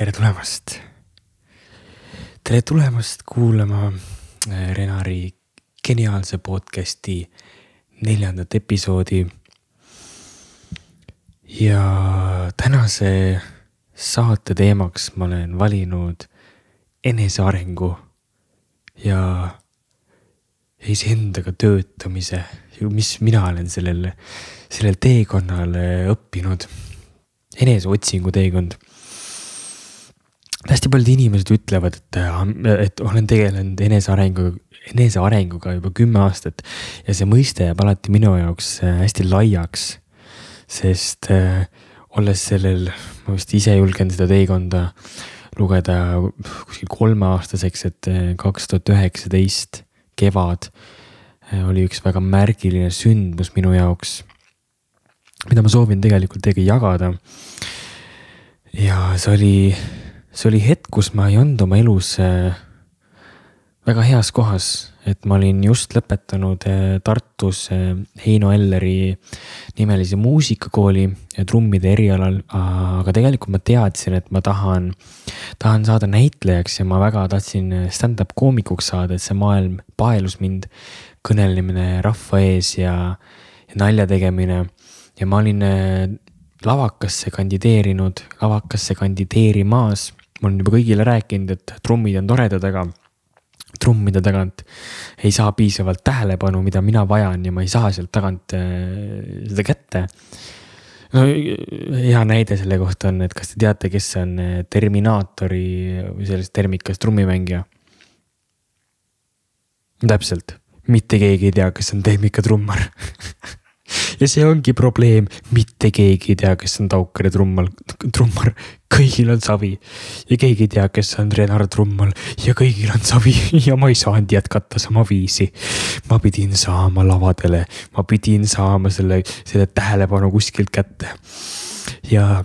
tere tulemast. tere tulemast kuulama äh, Renari geniaalse podcast'i neljandat episoodi. ja tänase saate teemaks ma olen valinud enesearengu ja iseendaga töötamise, mis mina olen sellel, sellel teekonnal õppinud. eneseotsingu teekond hästi paljud inimesed ütlevad, et, et olen tegelenud enesearenguga, enesearenguga juba kümme aastat ja see mõiste jääb alati minu jaoks äh, hästi laiaks. sest äh, olles sellel, ma vist ise julgen seda teekonda lugeda kuskil kolmeaastaseks, et äh, kaks tuhat üheksateist kevad äh, oli üks väga märgiline sündmus minu jaoks, mida ma soovin tegelikult teiega jagada. ja see oli see oli hetk, kus ma ei olnud oma elus äh, väga heas kohas, et ma olin just lõpetanud äh, Tartus äh, Heino Elleri nimelise muusikakooli trummide erialal, aga tegelikult ma teadsin, et ma tahan, tahan saada näitlejaks ja ma väga tahtsin stand-up koomikuks saada, et see maailm paelus mind, kõnelemine rahva ees ja, ja nalja tegemine. Ja ma olin lavakasse kandideerinud, lavakasse kandideerimas ma olen juba kõigile rääkinud, et trummid on toredad, aga trummide tagant ei saa piisavalt tähelepanu, mida mina vajan ja ma ei saa sealt tagant äh, seda kätte. no hea näide selle kohta on, et kas te teate, kes on äh, Terminaatori või sellest Termikas trummimängija? täpselt, mitte keegi ei tea, kes on Termika trummar ja see ongi probleem, mitte keegi ei tea, kes on Taukere trummal, trummar, kõigil on savi. ja keegi ei tea, kes on Renar trummal ja kõigil on savi ja ma ei saanud jätkata sama viisi. ma pidin saama lavadele, ma pidin saama selle, selle tähelepanu kuskilt kätte. ja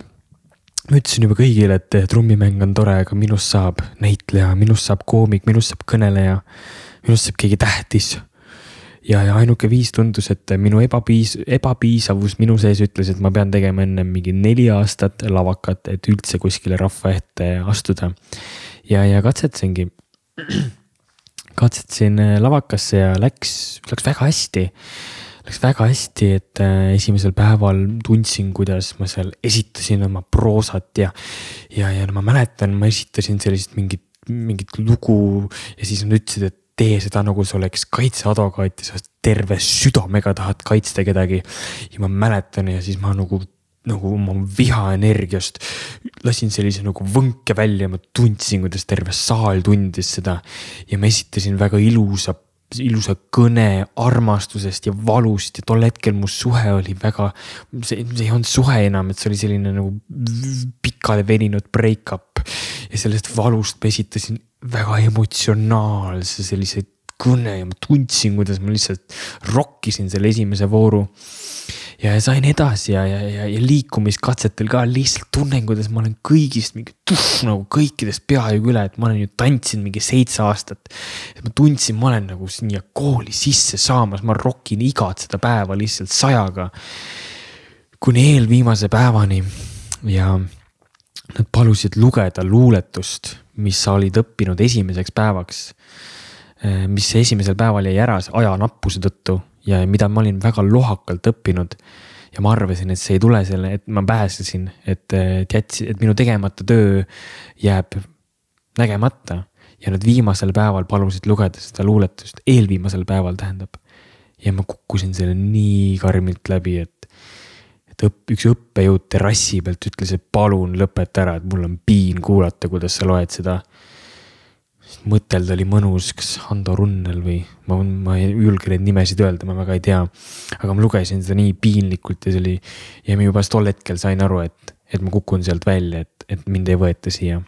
ma ütlesin juba kõigile, et trummimäng on tore, aga minust saab näitleja, minust saab koomik, minust saab kõneleja, minust saab keegi tähtis ja, ja ainuke viis tundus, et minu ebapiis-, ebapiisavus minu sees ütles, et ma pean tegema enne mingi neli aastat lavakat, et üldse kuskile rahva ette astuda. ja, ja katsetasingi, katsetasin äh, lavakasse ja läks, läks väga hästi. Läks väga hästi, et äh, esimesel päeval tundsin, kuidas ma seal esitasin oma proosat ja, ja, ja no ma mäletan, ma esitasin sellist mingit, mingit lugu ja siis nad ütlesid, et tee seda nagu sa oleks kaitseadvokaat ja sa terve südamega tahad kaitsta kedagi. ja ma mäletan ja siis ma nagu, nagu oma vihaenergiast lasin sellise nagu võnke välja, ma tundsin, kuidas terve saal tundis seda. ja ma esitasin väga ilusa ilusa kõne armastusest ja valust ja tol hetkel mu suhe oli väga, see, see ei olnud suhe enam, et see oli selline nagu pikale veninud break-up. ja sellest valust ma esitasin väga emotsionaalse sellise kõne ja ma tundsin, kuidas ma lihtsalt rokkisin selle esimese vooru. ja sain edasi ja, ja, ja, ja liikumiskatsetel ka lihtsalt tunnen, kuidas ma olen kõigist mingi tuff nagu kõikidest peaaegu üle, et ma olen ju tantsinud mingi seitse aastat. ma tundsin, ma olen nagu siia kooli sisse saamas, ma rokin igat seda päeva lihtsalt sajaga. kuni eelviimase päevani ja nad palusid lugeda luuletust mis sa olid õppinud esimeseks päevaks. Eh, mis esimesel päeval jäi ära ajanappuse tõttu ja mida ma olin väga lohakalt õppinud. ja ma arvasin, et see ei tule selle, et ma pääsesin, et, et jätsi, et minu tegemata töö jääb nägemata. ja nad viimasel päeval palusid lugeda seda luuletust, eelviimasel päeval tähendab. ja ma kukkusin selle nii karmilt läbi, et et õpp, üks õppejõud terrassi pealt ütles, et palun lõpeta ära, et mul on piin kuulata, kuidas sa loed seda. mõtelda oli mõnus, kas Hando Runnel või ma, ma ei julge neid nimesid öelda, ma väga ei tea. aga ma lugesin seda nii piinlikult ja see oli ja ma juba tol hetkel sain aru, et, et ma kukun sealt välja, et, et mind ei võeta siia.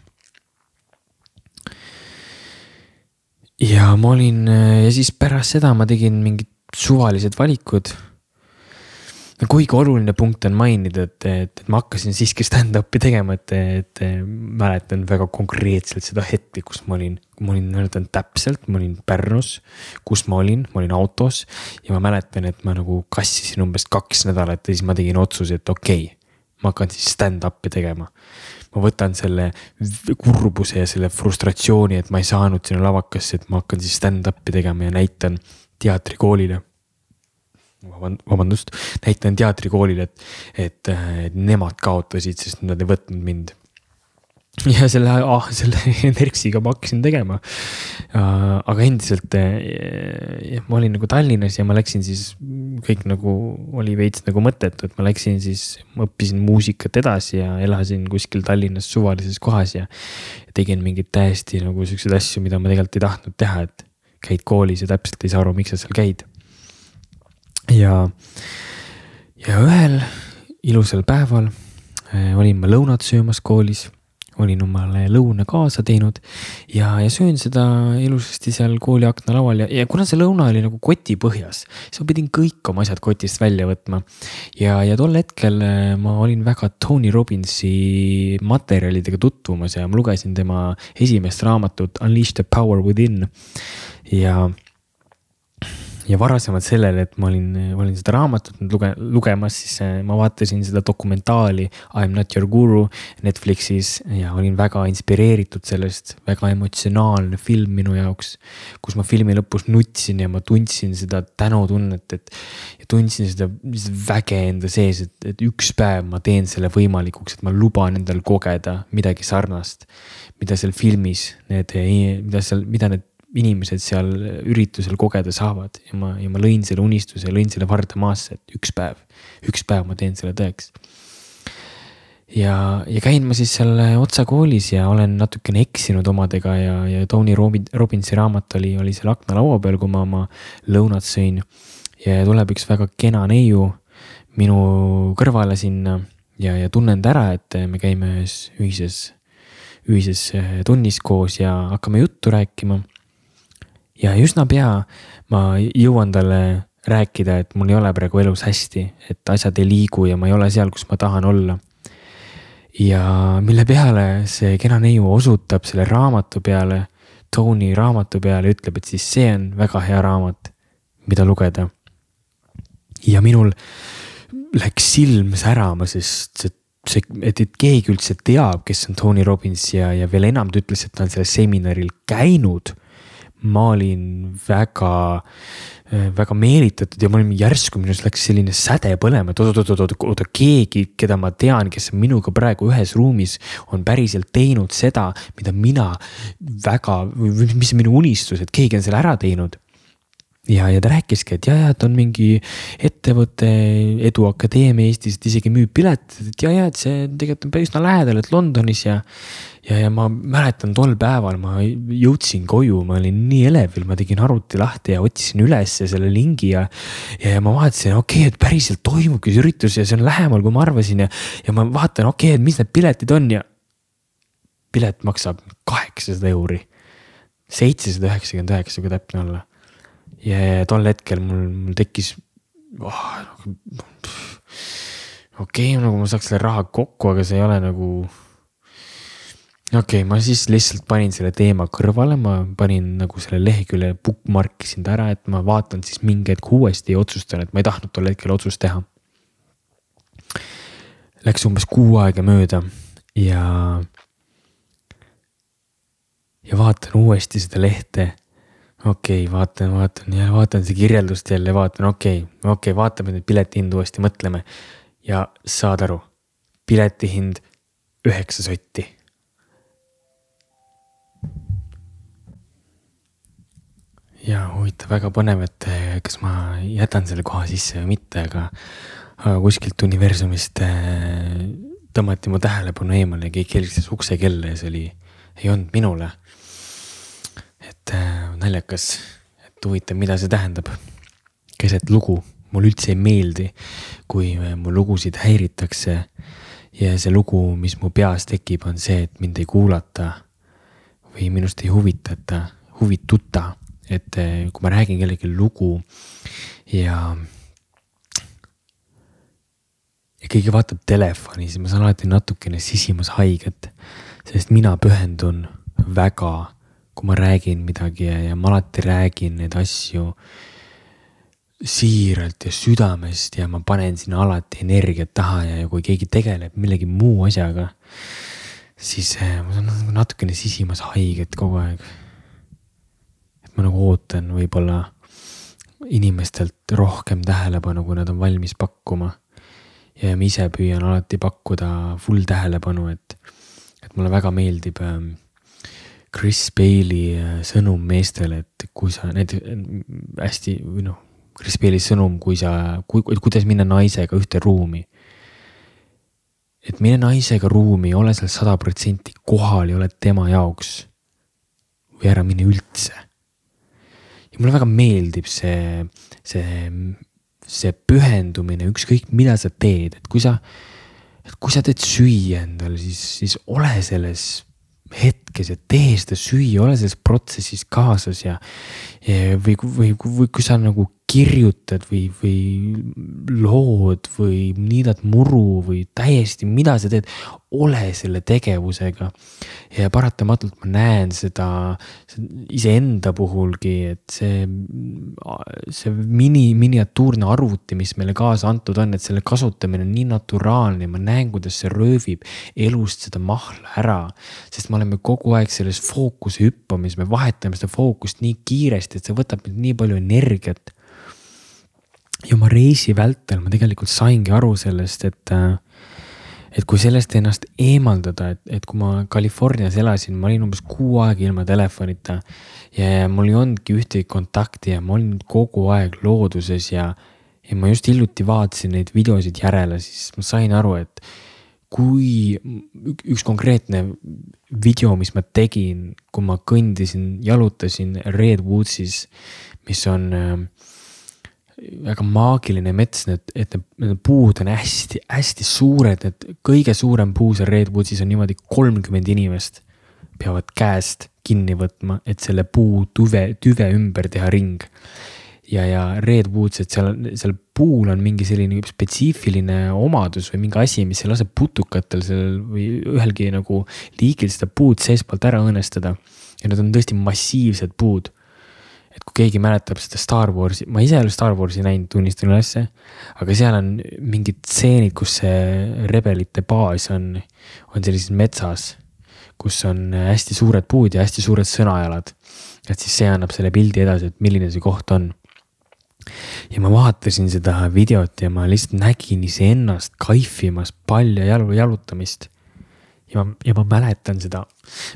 ja ma olin ja siis pärast seda ma tegin mingid suvalised valikud kuigi oluline punkt on mainida, et, et, et ma hakkasin siiski stand-up'i tegema, et, et mäletan väga konkreetselt seda hetke, kus ma olin, ma olin, mäletan täpselt, ma olin Pärnus, kus ma olin, ma olin autos ja ma mäletan, et ma nagu kassisin umbes kaks nädalat ja siis ma tegin otsuse, et okei okay,, ma hakkan siis stand-up'i tegema. ma võtan selle kurbuse ja selle frustratsiooni, et ma ei saanud sinna lavakasse, et ma hakkan siis stand-up'i tegema ja näitan teatrikoolile vabandust, näitan teatrikoolile, et, et, et nemad kaotasid, sest nad ei võtnud mind ja selle ah,, selle NERKS-iga ma hakkasin tegema. aga endiselt eh, ma olin nagu Tallinnas ja ma läksin siis, kõik nagu oli veits nagu mõttetu, et ma läksin siis, ma õppisin muusikat edasi ja elasin kuskil Tallinnas suvalises kohas ja. tegin mingeid täiesti nagu siukseid asju, mida ma tegelikult ei tahtnud teha, et käid koolis ja täpselt ei saa aru, miks sa seal käid. Ja, ja ühel ilusal päeval eh, olin ma lõunat söömas koolis olin omale lõuna kaasa teinud ja, ja söön seda ilusasti seal kooli aknalaval ja, ja kuna see lõuna oli nagu koti põhjas, siis ma pidin kõik oma asjad kotist välja võtma. ja, ja tol hetkel äh, ma olin väga Tony Robbinsi materjalidega tutvumas ja ma lugesin tema esimest raamatut Unleash the power within ja ja varasemalt sellele, et ma olin, olin seda raamatut nüüd luge-, lugemas, siis äh, ma vaatasin seda dokumentaali I m not your guru Netflixis ja olin väga inspireeritud sellest, väga emotsionaalne film minu jaoks. kus ma filmi lõpus nutsin ja ma tundsin seda tänutunnet, et ja tundsin seda väge enda sees, et, et üks päev ma teen selle võimalikuks, et ma luban endal kogeda midagi sarnast. mida seal filmis need, mida seal, mida need inimesed seal üritusel kogeda saavad ja ma, ja ma lõin selle unistuse, lõin selle varda maasse, et üks päev, üks päev ma teen selle tõeks. ja, ja käin ma siis seal Otsa koolis ja olen natukene eksinud omadega ja, ja Tony Robbinsi raamat oli, oli seal aknalaua peal, kui ma oma lõunat sõin. ja tuleb üks väga kena neiu minu kõrvale sinna ja, ja tunnen ta ära, et me käime ühes ühises ühises tunnis koos ja hakkame juttu rääkima ja üsna pea ma jõuan talle rääkida, et mul ei ole praegu elus hästi, et asjad ei liigu ja ma ei ole seal, kus ma tahan olla. ja mille peale see kena neiu osutab selle raamatu peale, Tony raamatu peale, ütleb, et siis see on väga hea raamat, mida lugeda. ja minul läks silm särama, sest see see, et, et keegi üldse teab, kes on Tony Robbins ja, ja veel enam ta ütles, et ta on sellel seminaril käinud ma olin väga, äh, väga meelitatud ja ma olin järsku minust läks selline säde põlema, et oot-oot-oot, oota keegi, keda ma tean, kes on minuga praegu ühes ruumis, on päriselt teinud seda, mida mina väga, mis on minu unistus, et keegi on selle ära teinud ja, ja ta rääkiski, et ja, ja ta on mingi ettevõte, Eduakadeemia Eestis, et isegi müüb piletit, et ja, ja et see tegelikult on üsna lähedal, et Londonis ja. ja, ja ma mäletan tol päeval ma jõudsin koju, ma olin nii elevil, ma tegin arvuti lahti ja otsisin üles selle lingi ja. ja, ja ma vaatasin, okei okay,, et päriselt toimubki see üritus ja see on lähemal, kui ma arvasin ja, ja ma vaatan, okei okay,, et mis need piletid on ja. pilet maksab kaheksasada euri, seitsesada üheksakümmend üheksa, kui täpne olla ja tol hetkel mul, mul tekkis oh,. okei okay,, nagu ma saaks selle raha kokku, aga see ei ole nagu. okei okay,, ma siis lihtsalt panin selle teema kõrvale, ma panin nagu selle lehekülje bookmark isin ta ära, et ma vaatan siis mingi hetk uuesti ja otsustan, et ma ei tahtnud tol hetkel otsust teha. Läks umbes kuu aega mööda ja. ja vaatan uuesti seda lehte okei okay,, vaatan, vaatan ja vaatan seda kirjeldust jälle, vaatan, okei okay,, okei okay,, vaatame nüüd piletihindu uuesti, mõtleme. ja saad aru, piletihind üheksa sotti. ja huvitav, väga põnev, et eh, kas ma jätan selle koha sisse või mitte, aga, aga kuskilt universumist eh, tõmmati mu tähelepanu eemale keegi helistas uksekella ja see oli, ei olnud minule et äh, naljakas, et huvitav, mida see tähendab. keset lugu, mulle üldse ei meeldi, kui äh, mu lugusid häiritakse. ja see lugu, mis mu peas tekib, on see, et mind ei kuulata või minust ei huvitata, huvituta, et äh, kui ma räägin kellelegi lugu ja ja keegi vaatab telefoni, siis ma saan alati natukene sisimas haiget, sest mina pühendun väga kui ma räägin midagi ja, ja ma alati räägin neid asju siiralt ja südamest ja ma panen sinna alati energiat taha ja, ja kui keegi tegeleb millegi muu asjaga, siis äh, ma saan nagu natukene sisimas haiget kogu aeg. et ma nagu ootan võib-olla inimestelt rohkem tähelepanu, kui nad on valmis pakkuma. ja ma ise püüan alati pakkuda full tähelepanu, et, et mulle väga meeldib ähm, Chris Bailey äh, sõnum meestele, et kui sa näiteks hästi või noh, Chris Bailey sõnum, kui sa, kui, kuidas minna naisega ühte ruumi et mine naisega ruumi, ole seal sada protsenti kohal ja oled tema jaoks. või ära mine üldse. ja mulle väga meeldib see, see, see pühendumine, ükskõik mida sa teed, et kui sa, kui sa teed süüa endale, siis, siis ole selles hetkes ja tee seda süüa, ole selles protsessis kaasas ja, ja või, või, või kui sa nagu kirjutad või, või lood või niidad muru või täiesti, mida sa teed, ole selle tegevusega. ja paratamatult ma näen seda iseenda puhulgi, et see, see mini, miniatuurne arvuti, mis meile kaasa antud on, et selle kasutamine on nii naturaalne ma näen, kuidas see röövib elust seda mahla ära. sest me oleme kogu aeg selles fookuse hüppamises, me vahetame seda fookust nii kiiresti, et see võtab meilt nii palju energiat ja oma reisi vältel ma tegelikult saingi aru sellest, et, äh, et kui sellest ennast eemaldada, et, et kui ma Californias elasin, ma olin umbes kuu aega ilma telefonita. ja mul ei olnudki ühtegi kontakti ja ma olin kogu aeg looduses ja, ja ma just hiljuti vaatasin neid videosid järele, siis ma sain aru, et kui üks konkreetne video, mis ma tegin, kui ma kõndisin, jalutasin Redwoodsis, mis on äh, väga maagiline mets, need, et need, need puud on hästi-hästi suured, et kõige suurem puu seal Redwoodsis on niimoodi kolmkümmend inimest peavad käest kinni võtma, et selle puu tüve, tüve ümber teha ring. ja, ja Redwoods, et seal, seal puul on mingi selline spetsiifiline omadus või mingi asi, mis ei lase putukatel sellel või ühelgi nagu liigil seda puud seestpoolt ära õõnestada. ja need on tõesti massiivsed puud et kui keegi mäletab seda Star Warsi, ma ise ei ole Star Warsi näinud, tunnistan ülesse. aga seal on mingid stseenid, kus see rebelite baas on, on sellises metsas, kus on hästi suured puud ja hästi suured sõnajalad. et siis see annab selle pildi edasi, et milline see koht on. ja ma vaatasin seda videot ja ma lihtsalt nägin iseennast kaifimas palja jalu, jalutamist ja ma, ja ma mäletan seda,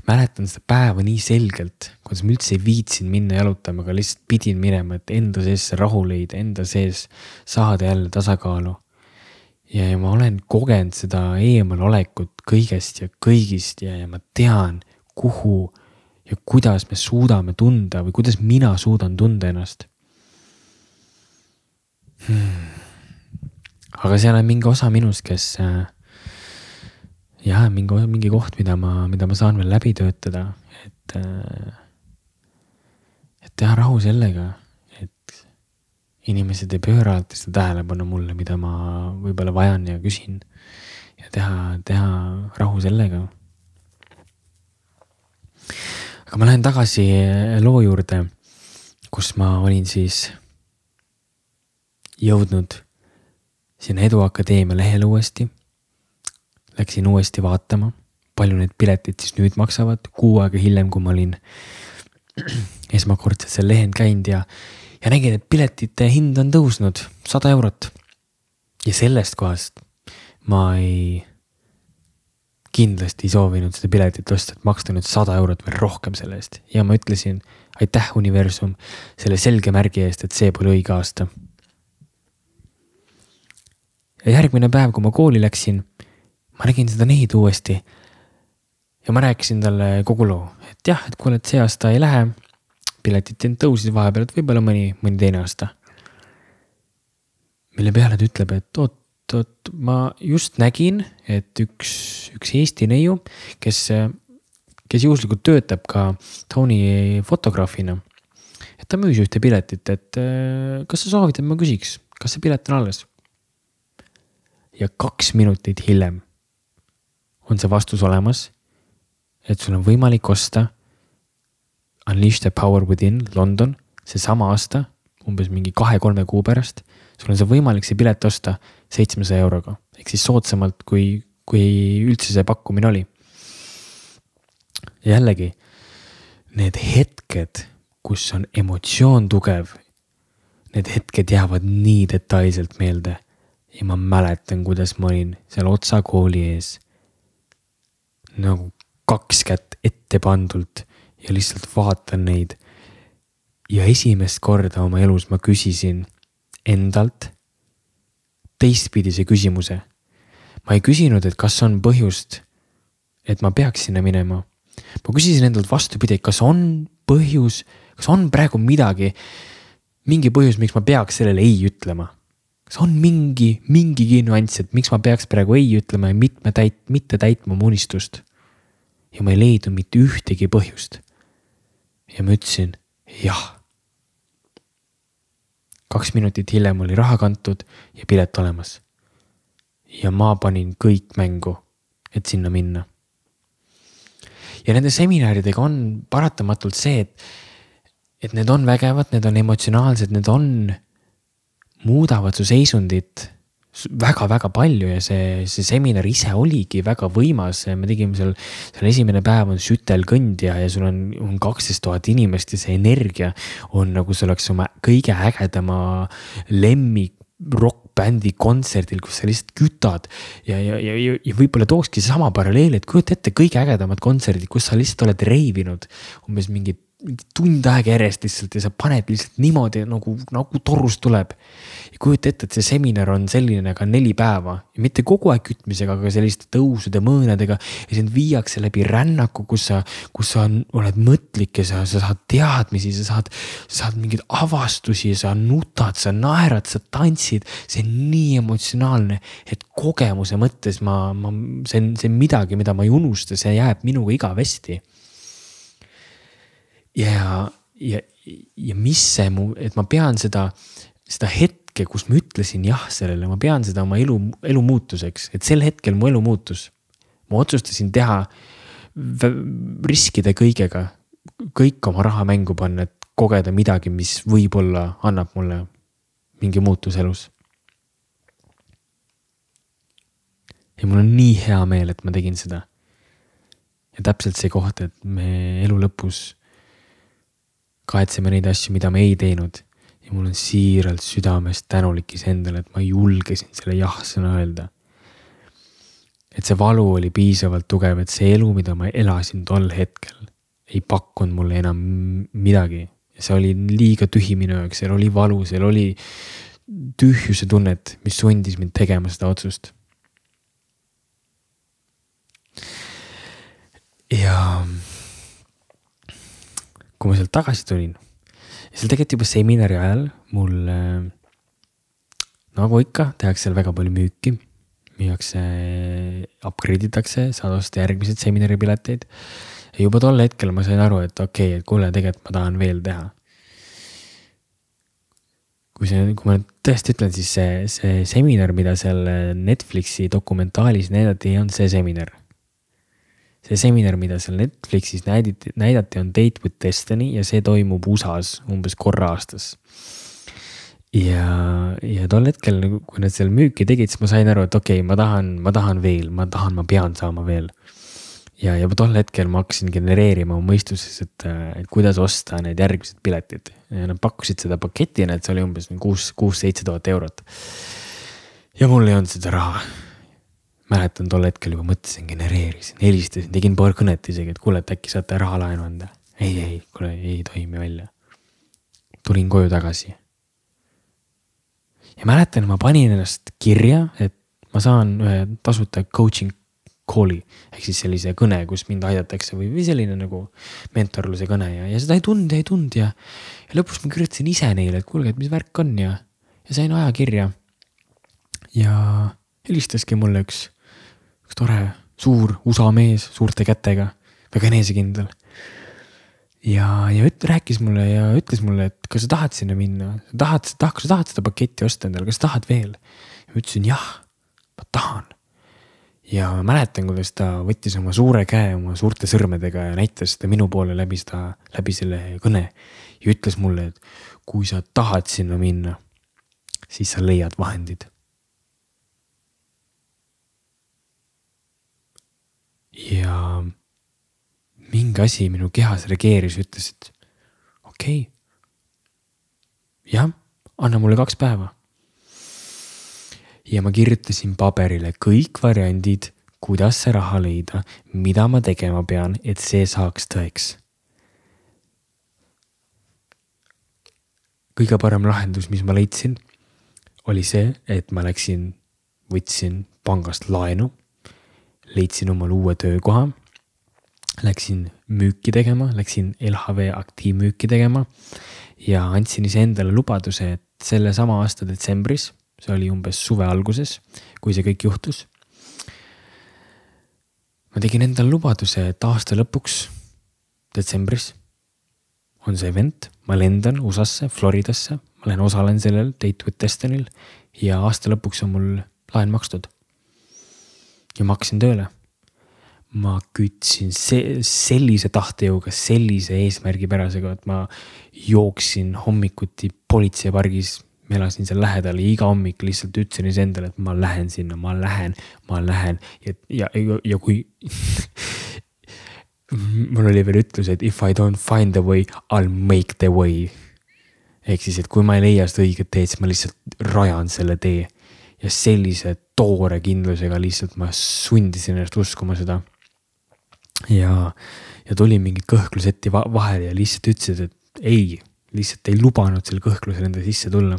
mäletan seda päeva nii selgelt, kuidas ma üldse ei viitsinud minna jalutama, aga lihtsalt pidin minema, et enda sees see rahu leida, enda sees saada jälle tasakaalu. ja, ja ma olen kogenud seda eemalolekut kõigest ja kõigist ja, ja ma tean, kuhu ja kuidas me suudame tunda või kuidas mina suudan tunda ennast hmm.. aga seal on mingi osa minust, kes äh, jah, mingi, mingi koht, mida ma, mida ma saan veel läbi töötada, et, äh, et teha rahu sellega, et inimesed ei pööra alati seda tähelepanu mulle, mida ma võib-olla vajan ja küsin. ja teha, teha rahu sellega. aga ma lähen tagasi loo juurde, kus ma olin siis jõudnud sinna Eduakadeemia lehele uuesti Läksin uuesti vaatama, palju need piletid siis nüüd maksavad, kuu aega hiljem, kui ma olin esmakordselt seal lehel käinud ja, ja nägin, et piletite hind on tõusnud sada eurot. ja sellest kohast ma ei, kindlasti ei soovinud seda piletit osta, et maksta nüüd sada eurot veel rohkem selle eest ja ma ütlesin aitäh, universum, selle selge märgi eest, et see pole õige aasta. ja järgmine päev, kui ma kooli läksin ma nägin seda neid uuesti. ja ma rääkisin talle kogu loo, et jah, et kuule, et see aasta ei lähe. piletid tõusid vahepeal, et võib-olla mõni, mõni teine aasta. mille peale ta ütleb, et oot, oot, ma just nägin, et üks, üks Eesti neiu, kes, kes juhuslikult töötab ka Tony fotograafina. et ta müüs ühte piletit, et kas sa soovid, et ma küsiks, kas see pilet on alles? ja kaks minutit hiljem on see vastus olemas. et sul on võimalik osta Unleash the power within London seesama aasta, umbes mingi kahe-kolme kuu pärast. sul on see võimalik see pilet osta seitsmesaja euroga ehk siis soodsamalt, kui, kui üldse see pakkumine oli. jällegi, need hetked, kus on emotsioon tugev, need hetked jäävad nii detailselt meelde. ja ma mäletan, kuidas ma olin seal Otsa kooli ees. Nagu kaks kätt ette pandult ja lihtsalt vaatan neid. ja esimest korda oma elus ma küsisin endalt teistpidise küsimuse. ma ei küsinud, et kas on põhjust, et ma peaks sinna minema. ma küsisin endalt vastupidi, kas on põhjus, kas on praegu midagi, mingi põhjus, miks ma peaks sellele ei ütlema. Kas on mingi, mingigi nüanss, et miks ma peaks praegu ei ütlema ja mitme täit-, mitte täitma oma unistust. ja ma ei leidnud mitte ühtegi põhjust. ja ma ütlesin jah kaks minutit hiljem oli raha kantud ja pilet olemas. ja ma panin kõik mängu, et sinna minna. ja nende seminaridega on paratamatult see, et, et need on vägevad, need on emotsionaalsed, need on, muudavad su seisundit väga-väga palju ja see, see seminar ise oligi väga võimas, me tegime seal, seal esimene päev on sütelkõnd ja, ja sul on, on kaksteist tuhat inimest ja see energia on nagu see oleks oma kõige ägedama lemmik rokkbändi kontserdil, kus sa lihtsalt kütad. Ja, ja, ja, ja, võib-olla tookski sama paralleeli, et kujuta ette kõige ägedamad kontserdid, kus sa lihtsalt oled reivinud umbes mingit mingi tund aega järjest lihtsalt ja sa paned lihtsalt niimoodi nagu, nagu torust tuleb. ja kujuta ette, et see seminar on selline ka neli päeva ja mitte kogu aeg kütmisega, aga selliste tõusude, mõõnadega. ja sind viiakse läbi rännaku, kus sa, kus sa oled mõtlik ja sa, sa saad teadmisi, sa saad, sa saad mingeid avastusi, sa nutad, sa naerad, sa tantsid. see on nii emotsionaalne, et kogemuse mõttes ma, ma, see on, see on midagi, mida ma ei unusta, see jääb minuga igavesti ja, ja, ja mis see mu, et ma pean seda, seda hetke, kus ma ütlesin jah sellele, ma pean seda oma elu, elu muutuseks, et sel hetkel mu elu muutus. ma otsustasin teha, riskida kõigega, kõik oma raha mängu panna, et kogeda midagi, mis võib-olla annab mulle mingi muutus elus. ja mul on nii hea meel, et ma tegin seda. ja täpselt see koht, et me elu lõpus kahetseme neid asju, mida me ei teinud. ja mul on siiralt südamest tänulik iseendale, et ma julgesin selle jah-sõna öelda. et see valu oli piisavalt tugev, et see elu, mida ma elasin tol hetkel, ei pakkunud mulle enam midagi. see oli liiga tühi minu jaoks, seal oli valu, seal oli tühjuse tunnet, mis sundis mind tegema seda otsust. ja kui ma sealt tagasi tulin, seal tegelikult juba seminari ajal mul äh, nagu ikka, tehakse seal väga palju müüki. müüakse, upgrade itakse, saad osta järgmiseid seminaripileteid. ja juba tol hetkel ma sain aru, et okei okay,, et kuule, tegelikult ma tahan veel teha. kui see, kui ma nüüd tõesti ütlen, siis see, see seminar, mida seal Netflixi dokumentaalis näidati, olnud see seminar see seminar, mida seal Netflixis näidati, näidati, on Date with Destiny ja see toimub USA-s umbes korra aastas. ja, ja tol hetkel, nagu, kui nad seal müüki tegid, siis ma sain aru, et okei okay,, ma tahan, ma tahan veel, ma tahan, ma pean saama veel. ja, ja tol hetkel ma hakkasin genereerima oma mõistuses, et, et kuidas osta need järgmised piletid ja nad pakkusid seda paketina, et see oli umbes kuus, kuus-seitse tuhat eurot. ja mul ei olnud seda raha mäletan tol hetkel juba mõtlesin, genereerisin, helistasin, tegin paar kõnet isegi, et kuule, et äkki saate rahalaenu anda. ei, ei, kuule, ei toimi välja. tulin koju tagasi. ja mäletan, ma panin ennast kirja, et ma saan ühe tasuta coaching call'i ehk siis sellise kõne, kus mind aidatakse või, või selline nagu mentorluse kõne ja, ja seda ei tulnud ja ei tulnud ja. ja lõpuks ma kirjutasin ise neile, et kuulge, et mis värk on ja, ja sain ajakirja. ja helistaski mulle üks tore suur USA mees suurte kätega, väga enesekindel. ja, ja üt-, rääkis mulle ja ütles mulle, et kas sa tahad sinna minna, tahad, tahad, kas sa tahad seda paketti osta endale, kas sa tahad veel? ma ütlesin jah, ma tahan. ja ma mäletan, kuidas ta võttis oma suure käe oma suurte sõrmedega ja näitas seda minu poole läbi seda, läbi selle kõne. ja ütles mulle, et kui sa tahad sinna minna, siis sa leiad vahendid ja mingi asi minu kehas reageeris, ütles, et okei okay.. jah, anna mulle kaks päeva. ja ma kirjutasin paberile kõik variandid, kuidas see raha leida, mida ma tegema pean, et see saaks tõeks. kõige parem lahendus, mis ma leidsin, oli see, et ma läksin, võtsin pangast laenu, leidsin omale uue töökoha läksin müüki tegema, läksin LHV aktiivmüüki tegema ja andsin iseendale lubaduse, et sellesama aasta detsembris, see oli umbes suve alguses, kui see kõik juhtus. ma tegin endale lubaduse, et aasta lõpuks, detsembris, on see event, ma lendan USA-sse, Floridasse, ma lähen osalen sellel Date with Destiny'l ja aasta lõpuks on mul laen makstud. Ja ma hakkasin tööle ma kütsin see, sellise tahtejõuga, sellise eesmärgipärasega, et ma jooksin hommikuti politseipargis. ma elasin seal lähedal ja iga hommik lihtsalt ütlesin iseendale, et ma lähen sinna, ma lähen, ma lähen ja, ja, ja, ja kui mul oli veel ütlus, et if I don't find the way, I will make the way. ehk siis, et kui ma ei leia seda õiget teed, siis ma lihtsalt rajan selle tee. Ja sellise toore kindlusega lihtsalt ma sundisin ennast uskuma seda ja, ja tuli mingi kõhkluseti vahele ja lihtsalt ütlesid, et ei, lihtsalt ei lubanud sel kõhklusel enda sisse tulla.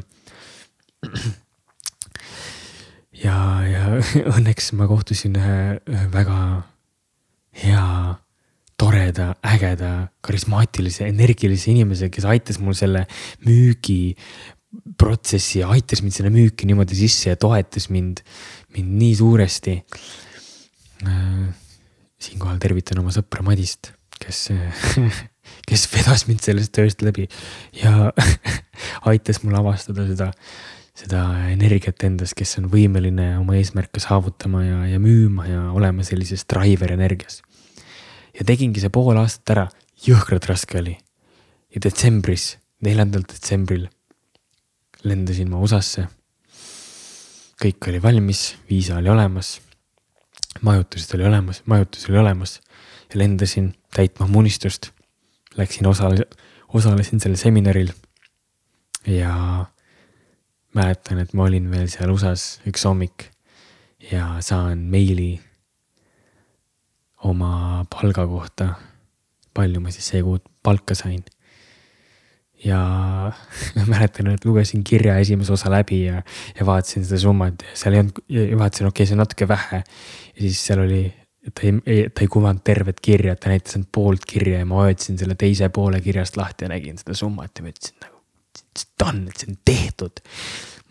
ja, ja õnneks ma kohtusin ühe, ühe väga hea, toreda, ägeda, karismaatilise, energilise inimesega, kes aitas mul selle müügi protsessi ja aitas mind sinna müüki niimoodi sisse ja toetas mind, mind nii suuresti siinkohal tervitan oma sõpra Madist, kes kes vedas mind sellest tööst läbi ja aitas mul avastada seda, seda energiat endas, kes on võimeline oma eesmärke saavutama ja, ja müüma ja olema sellises driver energias. ja tegingi see pool aastat ära, jõhkralt raske oli. ja detsembris, neljandal detsembril lendasin ma USA-sse. kõik oli valmis, viisa oli olemas majutused oli olemas, majutus oli olemas ja lendasin täitma oma unistust. Läksin osale, osalesin sellel seminaril. ja mäletan, et ma olin veel seal USA-s üks hommik ja saan meili oma palga kohta. palju ma siis see kuu palka sain ja mäletan, et lugesin kirja esimese osa läbi ja, ja vaatasin seda summat ja seal ei olnud, vaatasin, okei okay,, see on natuke vähe. ja siis seal oli, ta ei, ta ei kuvanud tervet kirja, ta näitas ainult poolt kirja ja ma vajutasin selle teise poole kirjast lahti ja nägin seda summat ja ma ütlesin nagu, done, et see on tehtud.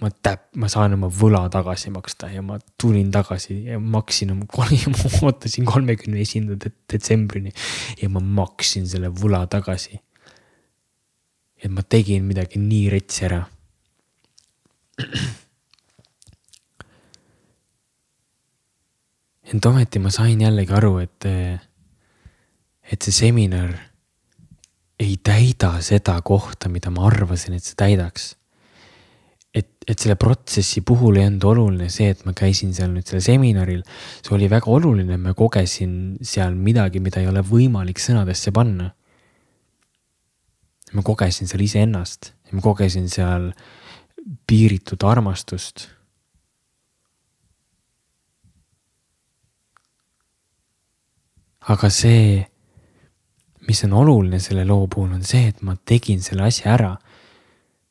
ma täp-, ma saan oma võla tagasi maksta ja ma tulin tagasi ja maksin oma, ma ootasin kolmekümne esimenda detsembrini ja ma maksin selle võla tagasi et ma tegin midagi nii retsi ära. ent ometi ma sain jällegi aru, et, et see seminar ei täida seda kohta, mida ma arvasin, et see täidaks. et, et selle protsessi puhul ei olnud oluline see, et ma käisin seal nüüd sellel seminaril, see oli väga oluline, ma kogesin seal midagi, mida ei ole võimalik sõnadesse panna ma kogesin seal iseennast ma kogesin seal piiritut armastust. aga see, mis on oluline selle loo puhul, on see, et ma tegin selle asja ära.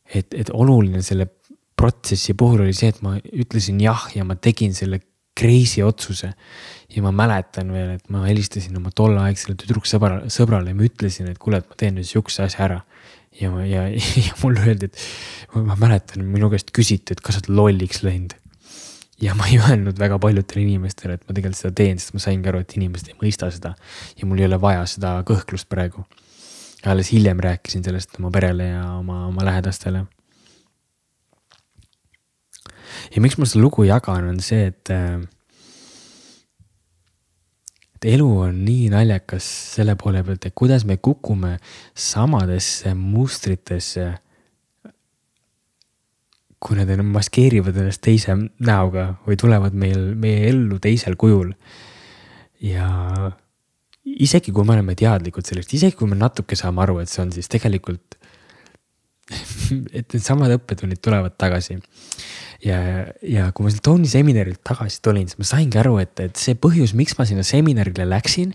et, et oluline selle protsessi puhul oli see, et ma ütlesin jah ja ma tegin selle crazy otsuse. ja ma mäletan veel, et ma helistasin oma tolleaegsele tüdruksõbrale, sõbrale ja ma ütlesin, et kuule, et ma teen nüüd sihukese asja ära ja, ja, ja mulle öeldi, et ma mäletan, minu käest küsiti, et kas sa oled lolliks läinud. ja ma ei öelnud väga paljudele inimestele, et ma tegelikult seda teen, sest ma saingi aru, et inimesed ei mõista seda. ja mul ei ole vaja seda kõhklust praegu. alles hiljem rääkisin sellest oma perele ja oma, oma lähedastele. Ja miks ma seda lugu jagan, on see, et äh, et elu on nii naljakas selle poole pealt, et kuidas me kukume samadesse mustritesse. kui need maskeerivad ennast teise näoga või tulevad meil, meie ellu teisel kujul. ja isegi kui me oleme teadlikud sellest, isegi kui me natuke saame aru, et see on siis tegelikult et needsamad õppetunnid tulevad tagasi. Ja, ja kui ma sealt Tony seminarilt tagasi tulin, siis ma saingi aru, et, et see põhjus, miks ma sinna seminarile läksin,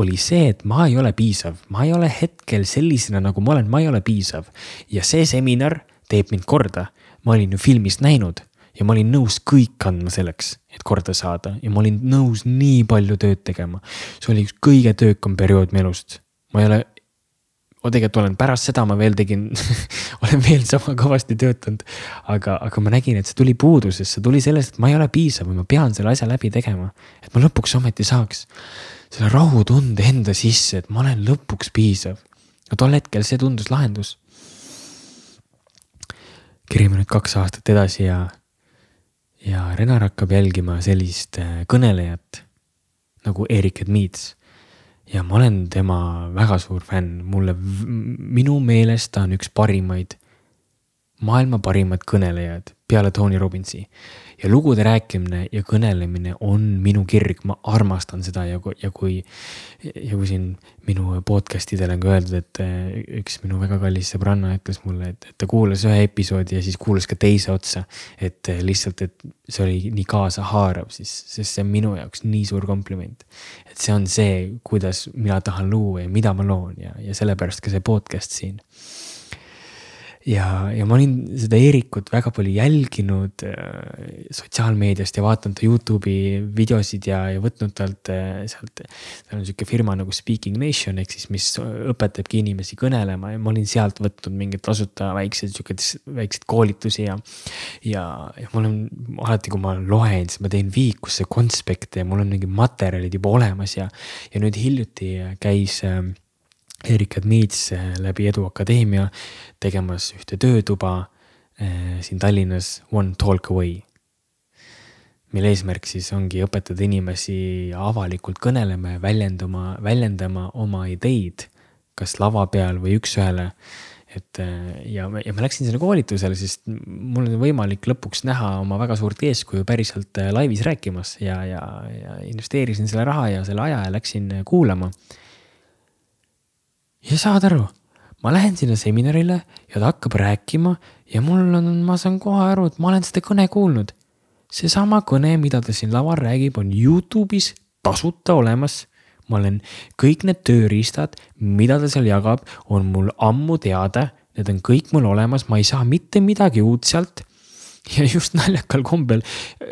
oli see, et ma ei ole piisav, ma ei ole hetkel sellisena, nagu ma olen, ma ei ole piisav. ja see seminar teeb mind korda, ma olin ju filmist näinud ja ma olin nõus kõik andma selleks, et korda saada ja ma olin nõus nii palju tööd tegema. see oli üks kõige töökam periood mu elust. ma ei ole ma tegelikult olen pärast seda ma veel tegin olen veel sama kõvasti töötanud. aga, aga ma nägin, et see tuli puudusest, see tuli sellest, et ma ei ole piisav või ma pean selle asja läbi tegema. et ma lõpuks ometi saaks selle rahutunde enda sisse, et ma olen lõpuks piisav. ja tol hetkel see tundus lahendus. kerime nüüd kaks aastat edasi ja, ja Renar hakkab jälgima sellist äh, kõnelejat nagu Erik Edmeets ja ma olen tema väga suur fänn, mulle, minu meelest ta on üks parimaid, maailma parimad kõnelejad peale Tony Robbinsi ja lugude rääkimine ja kõnelemine on minu kirg, ma armastan seda ja ja kui, ja kui siin minu podcast idel on ka öeldud, et eh, üks minu väga kallis sõbranna ütles mulle, et, et ta kuulas ühe episoodi ja siis kuulas ka teise otsa. et eh, lihtsalt, et see oli nii kaasahaarav, siis, sest see on minu jaoks nii suur kompliment. et see on see, kuidas mina tahan luua ja mida ma loon ja, ja sellepärast ka see podcast siin ja, ja ma olin seda Eerikut väga palju jälginud äh, sotsiaalmeediast ja vaadanud ta Youtube'i videosid ja, ja võtnud talt äh, sealt. seal on sihuke firma nagu Speaking Nation ehk siis, mis õpetabki inimesi kõnelema ja ma olin sealt võtnud mingeid tasuta väikseid sihukeid väikseid koolitusi ja. ja, ja mul on alati, kui ma loen, siis ma teen viikusse konspekte ja mul on mingid materjalid juba olemas ja, ja nüüd hiljuti käis äh, Erik Admits eh, läbi Edu Akadeemia tegemas ühte töötuba eh, siin Tallinnas One Talk Away. mille eesmärk siis ongi õpetada inimesi avalikult kõnelema ja väljendama, väljendama oma ideid, kas lava peal või üks-ühele. et eh, ja, ja ma läksin sinna koolitusele, sest mul on võimalik lõpuks näha oma väga suurt eeskuju päriselt laivis rääkimas ja, ja, ja investeerisin selle raha ja selle aja ja läksin kuulama ja saad aru, ma lähen sinna seminarile ja ta hakkab rääkima ja mul on, ma saan kohe aru, et ma olen seda kõne kuulnud. seesama kõne, mida ta siin laval räägib, on Youtube'is tasuta olemas. ma olen kõik need tööriistad, mida ta seal jagab, on mul ammu teada, need on kõik mul olemas, ma ei saa mitte midagi uut sealt ja just naljakal kombel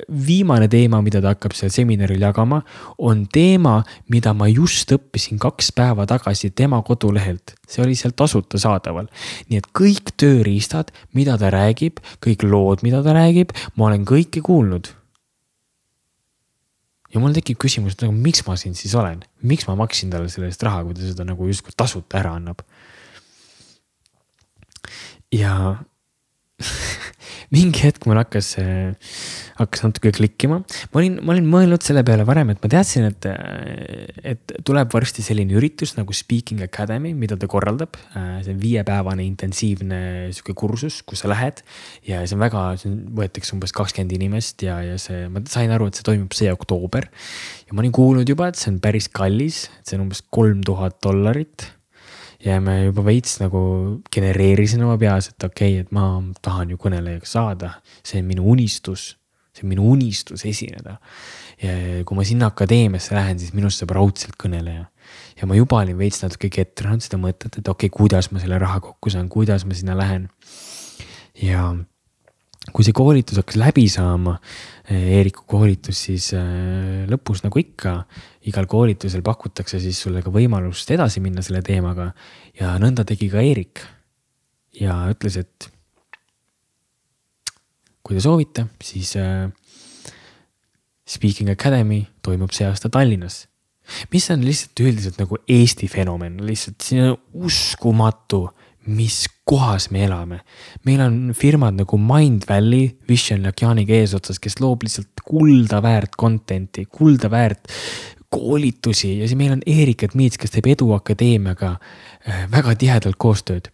viimane teema, mida ta hakkab seal seminaril jagama, on teema, mida ma just õppisin kaks päeva tagasi tema kodulehelt. see oli seal tasuta saadaval. nii et kõik tööriistad, mida ta räägib, kõik lood, mida ta räägib, ma olen kõike kuulnud. ja mul tekib küsimus, et nagu miks ma siin siis olen, miks ma maksin talle selle eest raha, kui ta seda nagu justkui tasuta ära annab. ja mingi hetk mul hakkas, hakkas natuke klikkima. ma olin, ma olin mõelnud selle peale varem, et ma teadsin, et, et tuleb varsti selline üritus nagu Speaking Academy, mida ta korraldab. see on viiepäevane intensiivne sihuke kursus, kus sa lähed ja see on väga, võetakse umbes kakskümmend inimest ja, ja see, ma sain aru, et see toimub see oktoober. ja ma olin kuulnud juba, et see on päris kallis, et see on umbes kolm tuhat dollarit ja me juba veits nagu genereerisin oma peas, et okei okay,, et ma tahan ju kõnelejaks saada, see on minu unistus, see on minu unistus esineda. ja kui ma sinna akadeemiasse lähen, siis minust saab raudselt kõneleja. ja ma juba olin veits natuke ketranud seda mõtet, et okei okay,, kuidas ma selle raha kokku saan, kuidas ma sinna lähen. ja kui see koolitus hakkas läbi saama, Eeriku koolitus, siis äh, lõpus nagu ikka, igal koolitusel pakutakse siis sulle ka võimalust edasi minna selle teemaga. ja nõnda tegi ka Eerik. ja ütles, et kui te soovite, siis äh, Speaking Academy toimub see aasta Tallinnas. mis on lihtsalt üldiselt nagu Eesti fenomen, lihtsalt see on uskumatu mis kohas me elame. meil on firmad nagu Mindvalley, Vision ja Kianiga eesotsas, kes loob lihtsalt kulda väärt content'i, kulda väärt koolitusi ja siis meil on Eerik Admiits, kes teeb Edu Akadeemiaga äh, väga tihedalt koostööd.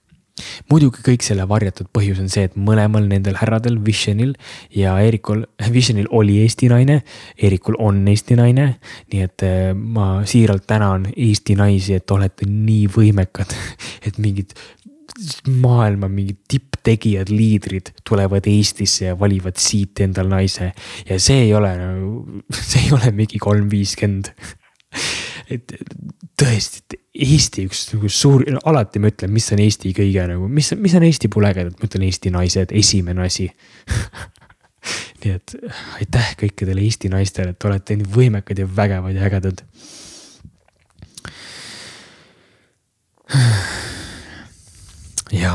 muidugi kõik selle varjatud põhjus on see, et mõlemal nendel härradel, Visionil ja Eerikul, Visionil oli Eesti naine, Eerikul on Eesti naine. nii et eh, ma siiralt tänan Eesti naisi, et olete nii võimekad, et mingid maailma mingid tipptegijad, liidrid tulevad Eestisse ja valivad siit endal naise. ja see ei ole nagu, see ei ole mingi kolm viiskümmend et tõesti, Eesti üks nagu suur, alati ma ütlen, mis on Eesti kõige nagu, mis, mis on Eesti puhul ägedad, ma ütlen Eesti naised, esimene asi nii et aitäh kõikidele Eesti naistele, et olete nii võimekad ja vägevad ja ägedad. Ja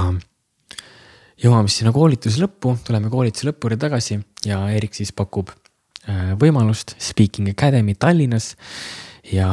jõuame siis sinna koolituse lõppu, tuleme koolituse lõppu juurde tagasi ja Erik siis pakub äh, võimalust Speaking Academy Tallinnas. Ja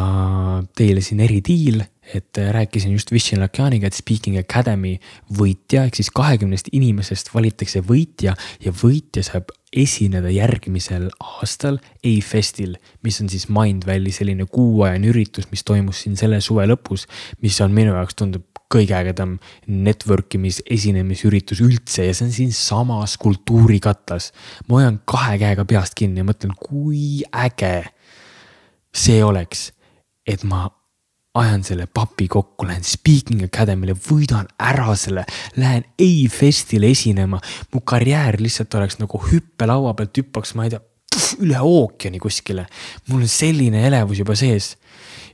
teile siin eridiil, et rääkisin just Vishen Lakianiga, et Speaking Academy võitja ehk siis kahekümnest inimesest valitakse võitja ja võitja saab esineda järgmisel aastal A-Festil, mis on siis Mindvalley selline kuuajane üritus, mis toimus siin selle suve lõpus, mis on minu jaoks tundub kõige ägedam network imis esinemisüritus üldse ja see on siinsamas kultuurikatlas. ma hoian kahe käega peast kinni ja mõtlen, kui äge see oleks, et ma ajan selle papi kokku, lähen Speaking Academy'le, võidan ära selle, lähen A-festile esinema. mu karjäär lihtsalt oleks nagu hüppelaua pealt hüppaks, ma ei tea, üle ookeani kuskile. mul on selline elevus juba sees.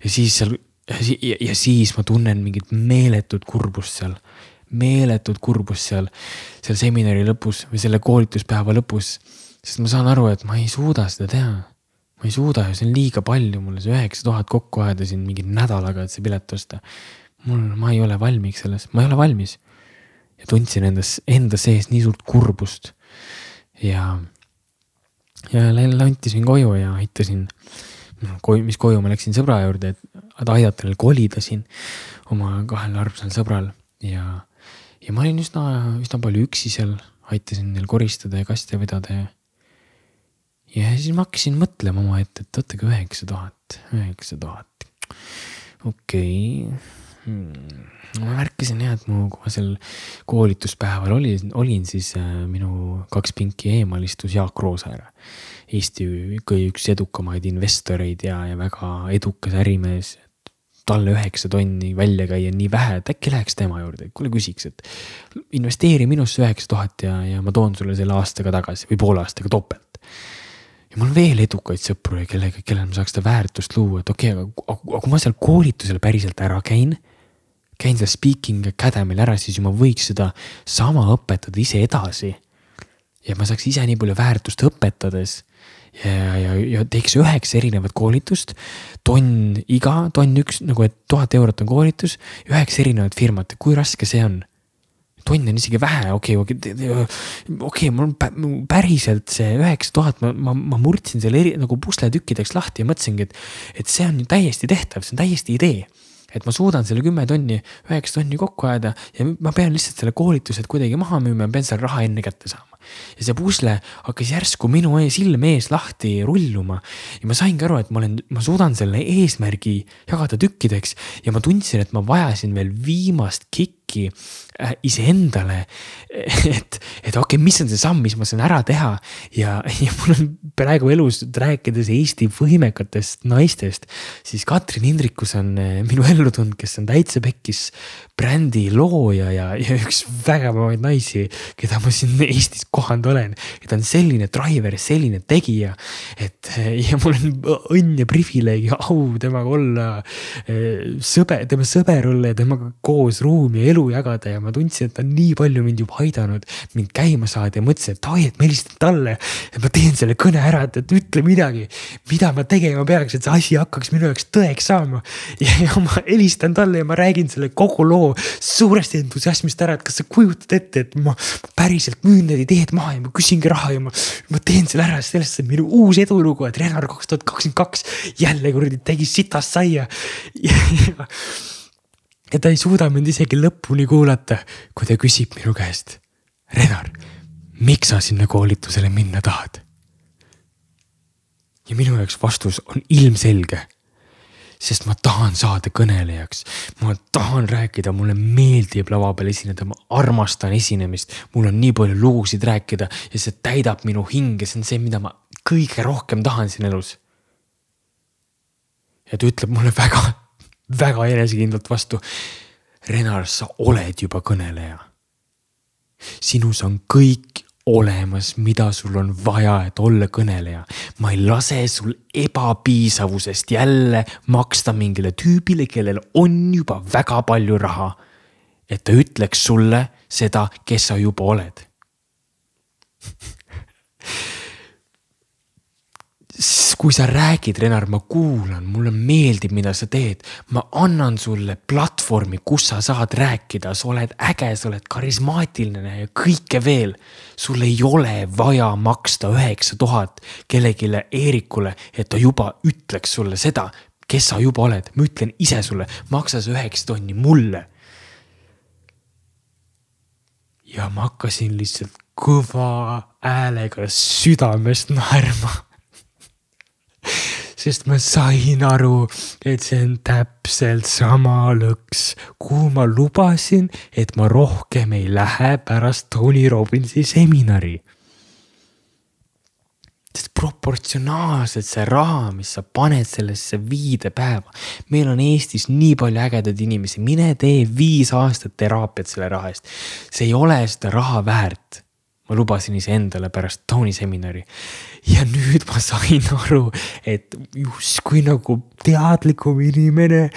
ja siis seal ja, ja siis ma tunnen mingit meeletut kurbust seal, meeletut kurbust seal, seal seminari lõpus või selle koolituspäeva lõpus. sest ma saan aru, et ma ei suuda seda teha ma ei suuda ju, see on liiga palju mulle, see üheksa tuhat kokku ajada siin mingi nädalaga, et see pilet osta. mul, ma ei ole valmis selles, ma ei ole valmis. ja tundsin endas, enda sees nii suurt kurbust. ja, ja lantisin koju ja aitasin, mis koju ma läksin sõbra juurde, et aidata neil kolida siin oma kahel armsal sõbral ja, ja ma olin üsna, üsna palju üksi seal, aitasin neil koristada ja kaste vedada ja ja siis ma hakkasin mõtlema omaette, et oota, aga üheksa tuhat, üheksa tuhat. okei okay. hmm.. ma märkasin jah, et mu, kui ma seal koolituspäeval olin, olin, siis äh, minu kaks pinki eemal istus Jaak Roosaar. Eesti üks edukamaid investoreid ja, ja väga edukas ärimees talle üheksa tonni välja käia nii vähe, et äkki läheks tema juurde, kuule küsiks, et investeeri minusse üheksa tuhat ja, ja ma toon sulle selle aastaga tagasi või poole aastaga topelt ja mul on veel edukaid sõpru, kellega, kellel ma saaks seda väärtust luua, et okei okay,, aga, aga kui ma seal koolitusel päriselt ära käin. käin seal speaking academy'l ära, siis ju ma võiks seda sama õpetada ise edasi. ja ma saaks ise nii palju väärtust õpetades ja, ja, ja teeks üheksa erinevat koolitust. tonn iga, tonn üks nagu, et tuhat eurot on koolitus, üheksa erinevat firmat, kui raske see on? tonn on isegi vähe, okei okay,, okei okay,, okei okay,, mul on päriselt see üheksa tuhat, ma, ma, ma murdsin selle eri nagu pusletükkideks lahti ja mõtlesingi, et, et see on ju täiesti tehtav, see on täiesti idee et ma suudan selle kümme tonni, üheksa tonni kokku ajada ja ma pean lihtsalt selle koolitused kuidagi maha müüma ja pean selle raha enne kätte saama ja see pusle hakkas järsku minu silme ees lahti rulluma. ja ma saingi aru, et ma olen, ma suudan selle eesmärgi jagada tükkideks ja ma tundsin, et ma vajasin veel viimast kikki iseendale. et, et okei okay,, mis on see samm, mis ma saan ära teha ja, ja mul on praegu elus rääkides Eesti võimekatest naistest, siis Katrin Hindrikus on äh, minu ellu tulnud, kes on täitsa pekkis brändi looja ja, ja üks vägevamaid naisi, keda ma siin Eestis kohanud olen. ja ta on selline driver, selline tegija, et ja mul on õnn ja privileeg ja au temaga olla sõber, tema sõber olla ja temaga koos ruumi ja elu jagada ja ma tundsin, et ta on nii palju mind juba aidanud, mind käima saada ja mõtlesin, et ai, et ma helistan talle. et ma teen selle kõne ära, et, et ütle midagi, mida ma tegema peaks, et see asi hakkaks minu jaoks tõeks saama. ja, ma helistan talle ja ma räägin selle kogu loo suuresti entusiasmist ära, et kas sa kujutad ette, et ma päriselt müün need ideed maha ja ma küsingi raha ja ma, ma teen selle ära, sellest on minu uus edulugu, et Renar kaks tuhat kakskümmend kaks jälle kuradi tegi sitast saia ja, ja, ja ta ei suuda mind isegi lõpuni kuulata, kui ta küsib minu käest. Renar, miks sa sinna koolitusele minna tahad? ja minu jaoks vastus on ilmselge sest ma tahan saada kõnelejaks. ma tahan rääkida, mulle meeldib lava peal esineda, ma armastan esinemist, mul on nii palju lugusid rääkida ja see täidab minu hinge, see on see, mida ma kõige rohkem tahan siin elus. ja ta ütleb mulle väga, väga enesekindlalt vastu. Renar, sa oled juba kõneleja. sinus on kõik olemas, mida sul on vaja, et olla kõneleja. ma ei lase sul ebapiisavusest jälle maksta mingile tüübile, kellel on juba väga palju raha. et ta ütleks sulle seda, kes sa juba oled kui sa räägid, Renar, ma kuulan, mulle meeldib, mida sa teed. ma annan sulle platvormi, kus sa saad rääkida, sa oled äge, sa oled karismaatiline ja kõike veel. sul ei ole vaja maksta üheksa tuhat kellelegi Eerikule, et ta juba ütleks sulle seda, kes sa juba oled. ma ütlen ise sulle, maksa see üheksa tonni mulle. ja ma hakkasin lihtsalt kõva häälega südamest naerma sest ma sain aru, et see on täpselt sama lõks, kuhu ma lubasin, et ma rohkem ei lähe pärast Tony Robbinsi seminari. sest proportsionaalselt see raha, mis sa paned sellesse viidepäeva, meil on Eestis nii palju ägedaid inimesi, mine tee viis aastat teraapiat selle raha eest. see ei ole seda raha väärt ma lubasin iseendale pärast Tony seminari. Ja nüüd ma sain aru, et justkui nagu teadlikum inimene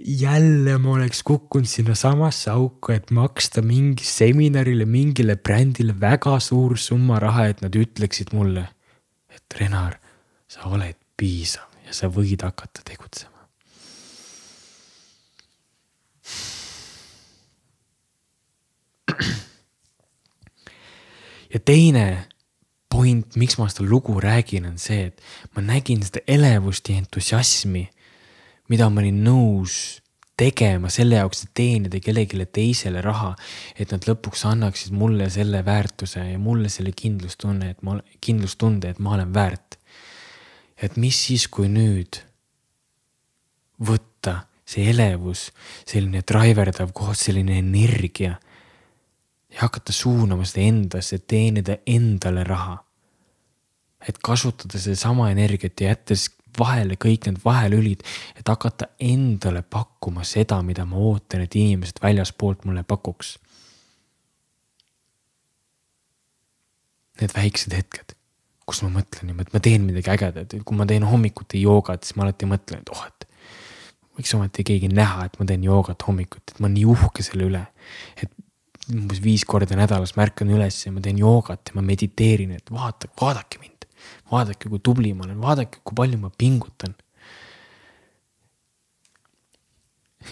jälle ma oleks kukkunud sinnasamasse auku, et maksta mingi seminarile, mingile brändile väga suur summa raha, et nad ütleksid mulle, et Renar, sa oled piisav ja sa võid hakata tegutsema. ja teine point, miks ma seda lugu räägin, on see, et ma nägin seda elevust ja entusiasmi, mida ma olin nõus tegema selle jaoks, et teenida kellelegi teisele raha. et nad lõpuks annaksid mulle selle väärtuse ja mulle selle kindlustunne, et ma, kindlustunde, et ma olen väärt. et mis siis, kui nüüd võtta see elevus, selline driverdav koht, selline energia ja hakata suunama seda endasse, teenida endale raha. et kasutada sedasama energiat ja jättes vahele kõik need vahelülid, et hakata endale pakkuma seda, mida ma ootan, et inimesed väljaspoolt mulle pakuks. Need väiksed hetked, kus ma mõtlen niimoodi, et ma teen midagi ägedat, kui ma teen hommikuti joogat, siis ma alati mõtlen, et oh, et võiks ometi keegi näha, et ma teen joogat hommikuti, et ma olen nii uhke selle üle. et umbes viis korda nädalas märkan üles ja ma teen joogat ja ma mediteerin, et vaata, vaadake mind. vaadake, kui tubli ma olen, vaadake, kui palju ma pingutan.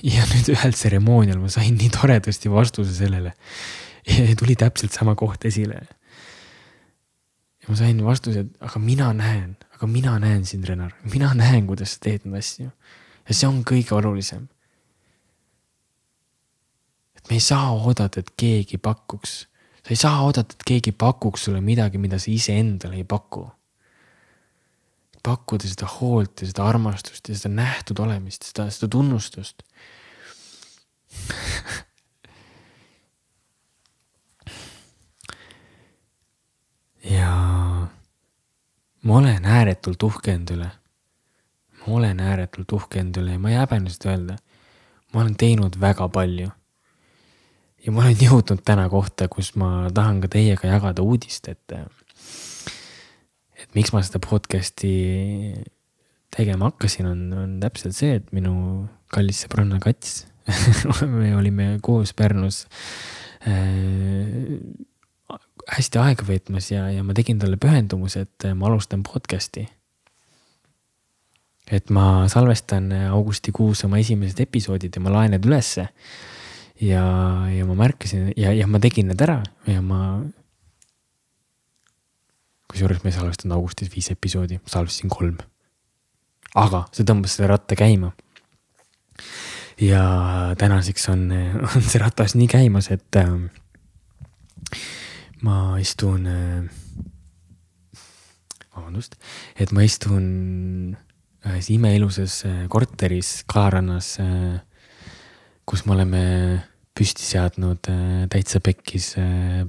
ja nüüd ühel tseremoonial ma sain nii toredasti vastuse sellele. tuli täpselt sama koht esile. ja ma sain vastuse, et aga mina näen, aga mina näen sind, Renar, mina näen, kuidas sa teed neid asju. ja see on kõige olulisem me ei saa oodata, et keegi pakuks. sa ei saa oodata, et keegi pakuks sulle midagi, mida sa iseendale ei paku. pakkuda seda hoolt ja seda armastust ja seda nähtud olemist, seda, seda tunnustust ja ma olen ääretult uhke enda üle. ma olen ääretult uhke enda üle ja ma ei häbene seda öelda. ma olen teinud väga palju ja ma olen jõudnud täna kohta, kus ma tahan ka teiega jagada uudist, et, et miks ma seda podcast'i tegema hakkasin, on, on täpselt see, et minu kallis sõbranna Kats me olime koos Pärnus äh, hästi aega veetmas ja, ja ma tegin talle pühendumuse, et ma alustan podcast'i. et ma salvestan augustikuus oma esimesed episoodid ja ma laen need ülesse ja, ja ma märkasin ja, ja ma tegin need ära ja ma. kusjuures ma ei salvestanud augustis viis episoodi, salvestasin kolm. aga see tõmbas selle ratta käima. ja tänaseks on, on see ratas nii käimas, et äh, ma istun äh,, vabandust, et ma istun ühes imeilusas äh, korteris Kalarannas, äh, kus me oleme püsti seadnud Täitsa Pekkis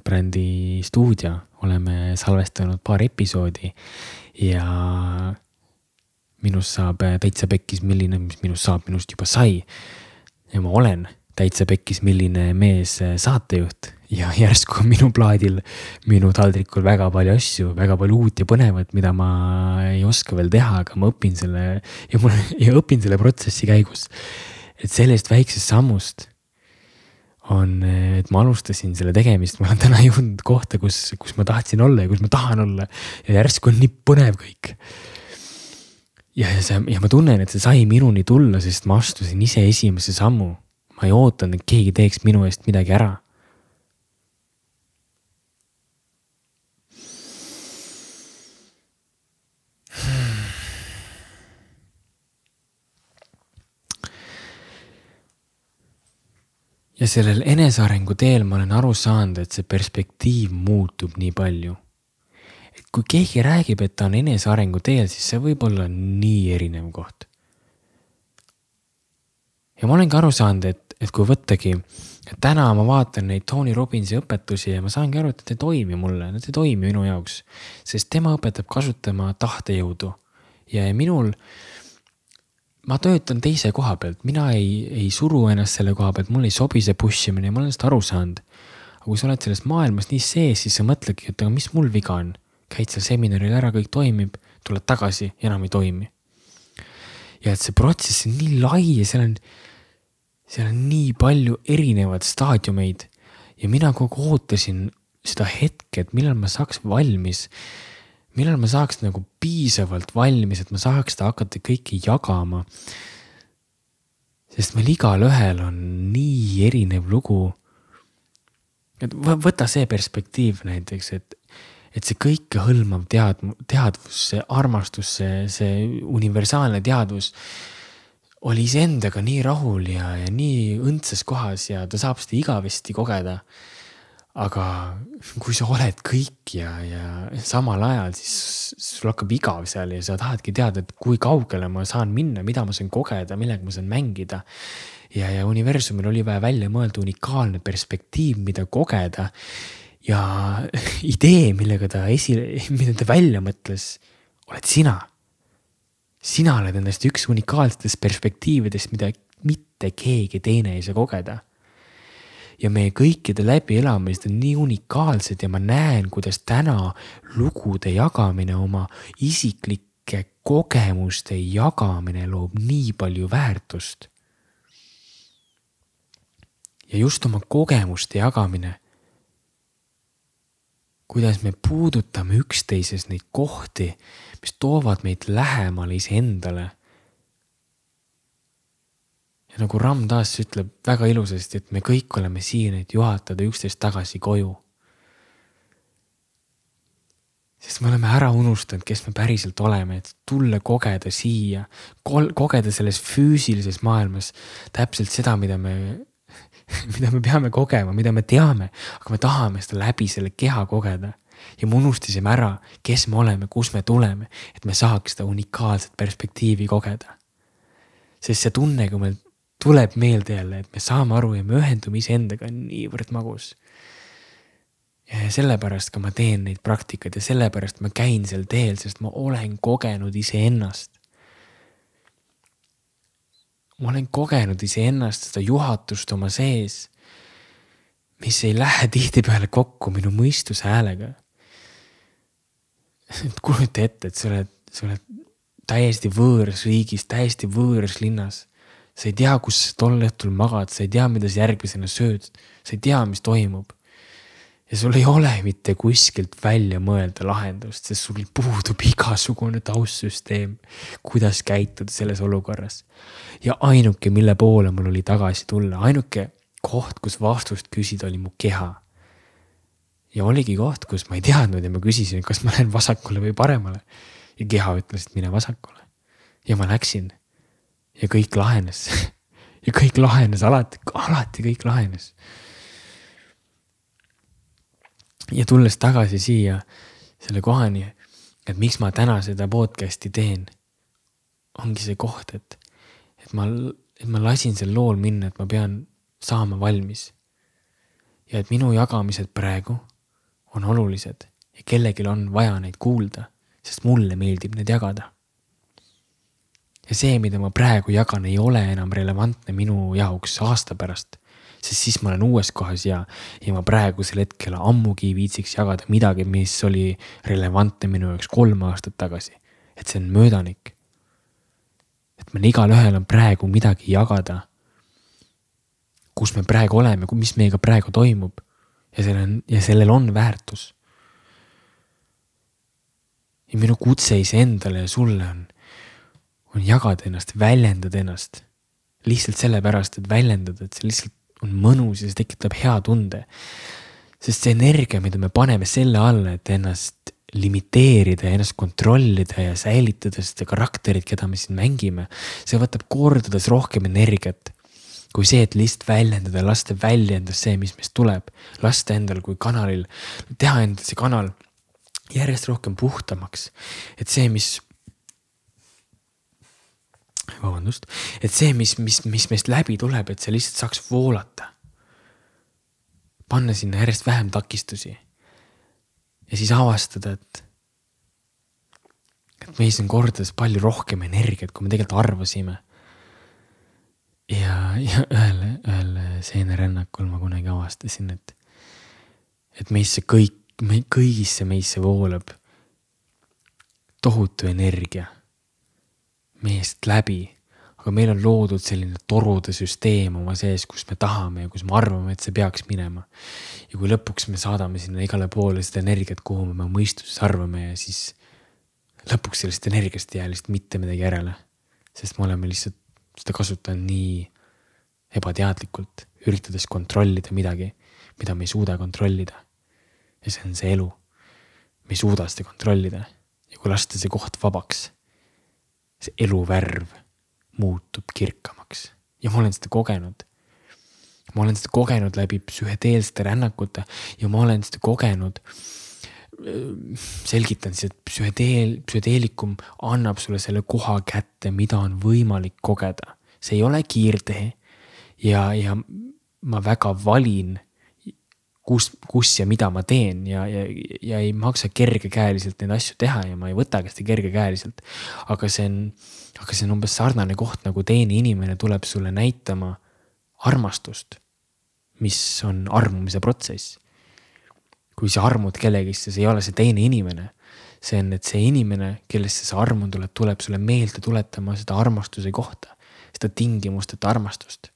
brändi stuudio, oleme salvestanud paar episoodi ja minust saab Täitsa Pekkis, milline, mis minust saab, minust juba sai. ja ma olen Täitsa Pekkis, milline mees saatejuht ja järsku on minu plaadil, minu taldrikul väga palju asju, väga palju uut ja põnevat, mida ma ei oska veel teha, aga ma õpin selle ja mul ja õpin selle protsessi käigus. Et sellest väiksest sammust on, et ma alustasin selle tegemist, ma olen täna jõudnud kohta, kus, kus ma tahtsin olla ja kus ma tahan olla ja järsku on nii põnev kõik. ja, ja see ja ma tunnen, et see sai minuni tulla, sest ma astusin ise esimese sammu. ma ei ootanud, et keegi teeks minu eest midagi ära ja sellel enesearengu teel ma olen aru saanud, et see perspektiiv muutub nii palju. et kui keegi räägib, et ta on enesearengu teel, siis see võib olla nii erinev koht. ja ma olengi aru saanud, et, et kui võttagi, et täna ma vaatan neid Tony Robbinsi õpetusi ja ma saangi aru, et need ei toimi mulle, need ei toimi minu jaoks. sest tema õpetab kasutama tahtejõudu ja minul ma töötan teise koha pealt, mina ei, ei suru ennast selle koha pealt, mulle ei sobi see push imine ma olen sellest aru saanud. aga kui sa oled selles maailmas nii sees, siis sa mõtledki, et aga mis mul viga on. käid seal seminaril ära, kõik toimib, tuled tagasi, enam ei toimi. ja et see protsess on nii lai ja seal on, seal on nii palju erinevaid staadiumeid ja mina kogu ootasin seda hetke, et millal ma saaks valmis millal ma saaks nagu piisavalt valmis, et ma saaks seda hakata kõike jagama. sest meil igalühel on nii erinev lugu. et võta see perspektiiv näiteks, et, et see kõikehõlmav tead-, teadvus, see armastus, see, see universaalne teadvus oli iseendaga nii rahul ja, ja nii õndsas kohas ja ta saab seda igavesti kogeda aga kui sa oled kõik ja, ja samal ajal, siis sul hakkab igav seal ja sa tahadki teada, et kui kaugele ma saan minna, mida ma saan kogeda, millega ma saan mängida. ja, ja universumil oli vaja välja mõelda unikaalne perspektiiv, mida kogeda. ja idee, millega ta esile, mida ta välja mõtles, oled sina. sina oled endast üks unikaalsetest perspektiividest, mida mitte keegi teine ei saa kogeda ja meie kõikide läbielamised on nii unikaalsed ja ma näen, kuidas täna lugude jagamine, oma isiklike kogemuste jagamine loob nii palju väärtust. ja just oma kogemuste jagamine. kuidas me puudutame üksteises neid kohti, mis toovad meid lähemale iseendale ja nagu Ram Dass ütleb väga ilusasti, et me kõik oleme siin, et juhatada üksteist tagasi koju. sest me oleme ära unustanud, kes me päriselt oleme, et tulla kogeda siia, kogeda selles füüsilises maailmas täpselt seda, mida me, mida me peame kogema, mida me teame, aga me tahame seda läbi selle keha kogeda ja me unustasime ära, kes me oleme, kust me tuleme, et me saaks seda unikaalset perspektiivi kogeda. sest see tunne, kui meil tuleb meelde jälle, et me saame aru ja me ühendume iseendaga niivõrd magus. ja sellepärast ka ma teen neid praktikaid ja sellepärast ma käin sel teel, sest ma olen kogenud iseennast. ma olen kogenud iseennast, seda juhatust oma sees, mis ei lähe tihtipeale kokku minu mõistuse häälega. et kujuta ette, et sa oled, sa oled täiesti võõras riigis, täiesti võõras linnas sa ei tea, kus tol õhtul magad, sa ei tea, mida sa järgmisena sööd, sa ei tea, mis toimub. ja sul ei ole mitte kuskilt välja mõelda lahendust, sest sul puudub igasugune taustsüsteem, kuidas käituda selles olukorras. ja ainuke, mille poole mul oli tagasi tulla, ainuke koht, kus vastust küsida, oli mu keha. ja oligi koht, kus ma ei teadnud ja ma küsisin, kas ma lähen vasakule või paremale. ja keha ütles, et mine vasakule. ja ma läksin ja kõik lahenes ja kõik lahenes alati, alati kõik lahenes. ja tulles tagasi siia selle kohani, et miks ma täna seda podcast'i teen, ongi see koht, et, et ma, et ma lasin sel lool minna, et ma pean saama valmis. ja et minu jagamised praegu on olulised ja kellelgi on vaja neid kuulda, sest mulle meeldib neid jagada. Ja see, mida ma praegu jagan, ei ole enam relevantne minu jaoks aasta pärast sest siis ma olen uues kohas ja, ja ma praegusel hetkel ammugi ei viitsiks jagada midagi, mis oli relevantne minu jaoks kolm aastat tagasi. et see on möödanik. et meil igalühel on praegu midagi jagada. kus me praegu oleme, mis meiega praegu toimub ja sellel on, ja sellel on väärtus. ja minu kutse iseendale ja sulle on, on jagada ennast, väljendada ennast lihtsalt sellepärast, et väljendada, et see lihtsalt on mõnus ja see tekitab hea tunde. sest see energia, mida me paneme selle alla, et ennast limiteerida ja ennast kontrollida ja säilitada seda karakterit, keda me siin mängime, see võtab kordades rohkem energiat kui see, et lihtsalt väljendada, lasta välja endast see, mis meist tuleb, lasta endal kui kanalil, teha endal see kanal järjest rohkem puhtamaks. et see, mis vabandust, et see, mis, mis, mis meist läbi tuleb, et see lihtsalt saaks voolata. panna sinna järjest vähem takistusi. ja siis avastada, et, et meis on kordades palju rohkem energiat, kui me tegelikult arvasime. ja, ja ühel, ühel seenerännakul ma kunagi avastasin, et, et meisse kõik, me kõigisse meisse voolab tohutu energia meest läbi. aga meil on loodud selline torude süsteem oma sees, kus me tahame ja kus me arvame, et see peaks minema. ja kui lõpuks me saadame sinna igale poole seda energiat, kuhu me oma mõistuses arvame ja siis lõpuks sellest energiast ei jää lihtsalt mitte midagi järele. sest me oleme lihtsalt seda kasutanud nii ebateadlikult, üritades kontrollida midagi, mida me ei suuda kontrollida. ja see on see elu. me ei suuda seda kontrollida ja kui lasta see koht vabaks see eluvärv muutub kirkamaks ja ma olen seda kogenud. ma olen seda kogenud läbi psühhedeelsete rännakute ja ma olen seda kogenud. selgitan siis, et psühhedeel, psühhedeelikum annab sulle selle koha kätte, mida on võimalik kogeda, see ei ole kiirtee. ja, ja ma väga valin kus, kus ja mida ma teen ja, ja, ja ei maksa kergekäeliselt neid asju teha ja ma ei võtagi seda kergekäeliselt. aga see on, aga see on umbes sarnane koht, nagu teine inimene tuleb sulle näitama armastust, mis on armumise protsess. kui sa armud kellegisse, see ei ole see teine inimene. see on, et see inimene, kellesse sa armunud oled, tuleb sulle meelde tuletama seda armastuse kohta, seda tingimusteta armastust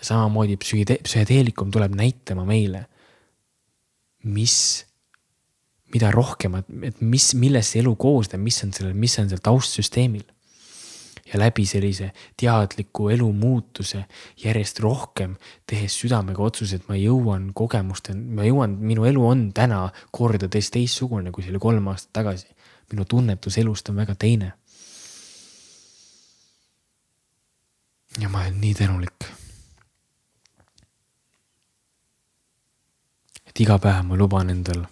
ja samamoodi psühhide-, psühhedeelikum tuleb näitama meile mis, mida rohkem, et mis, millest see elu koosneb, mis on sellel, mis on seal taustsüsteemil. ja läbi sellise teadliku elu muutuse järjest rohkem tehes südamega otsuse, et ma jõuan kogemusteni, ma jõuan, minu elu on täna kordades teistsugune, kui see oli kolm aastat tagasi. minu tunnetus elust on väga teine. ja ma olen nii tänulik et iga päev ma luban endal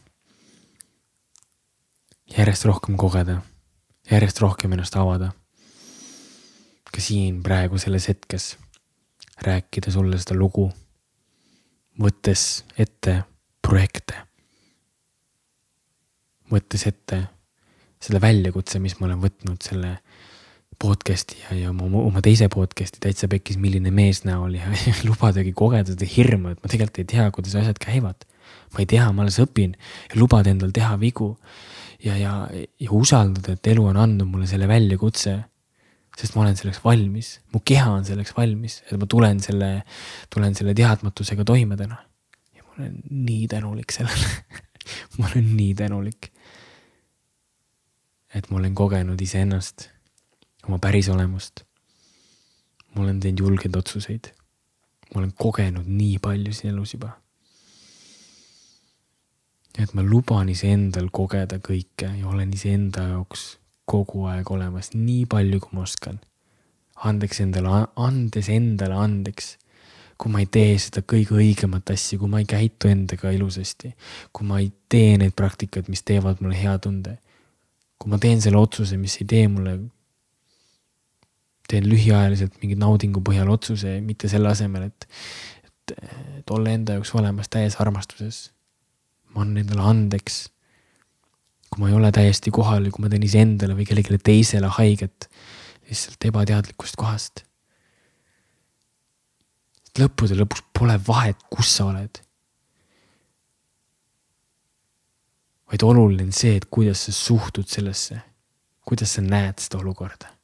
järjest rohkem kogeda, järjest rohkem ennast avada. ka siin praegu selles hetkes rääkida sulle seda lugu, võttes ette projekte, võttes ette selle väljakutse, mis ma olen võtnud selle podcast'i ja, ja oma, oma teise podcast'i Täitsa Pekkis, milline mees näol ja, lubadagi kogeda seda hirmu, et ma tegelikult ei tea, kuidas asjad käivad ma ei tea, ma alles õpin ja lubada endal teha vigu. ja, ja, ja usaldada, et elu on andnud mulle selle väljakutse. sest ma olen selleks valmis, mu keha on selleks valmis, et ma tulen selle, tulen selle teadmatusega toime täna. ja ma olen nii tänulik sellele ma olen nii tänulik. et ma olen kogenud iseennast, oma päris olemust. ma olen teinud julgeid otsuseid. ma olen kogenud nii palju siin elus juba et ma luban iseendal kogeda kõike ja olen iseenda jaoks kogu aeg olemas, nii palju, kui ma oskan. andeks endale, andes endale andeks, kui ma ei tee seda kõige õigemat asja, kui ma ei käitu endaga ilusasti, kui ma ei tee neid praktikaid, mis teevad mulle hea tunde. kui ma teen selle otsuse, mis ei tee mulle teen lühiajaliselt mingi naudingu põhjal otsuse, mitte selle asemel, et, et, et olla enda jaoks olemas täies armastuses. Ma annan endale andeks. kui ma ei ole täiesti kohal ja kui ma teen iseendale või kellelegi teisele haiget lihtsalt ebateadlikust kohast. lõppude lõpuks pole vahet, kus sa oled vaid oluline on see, et kuidas sa suhtud sellesse, kuidas sa näed seda olukorda.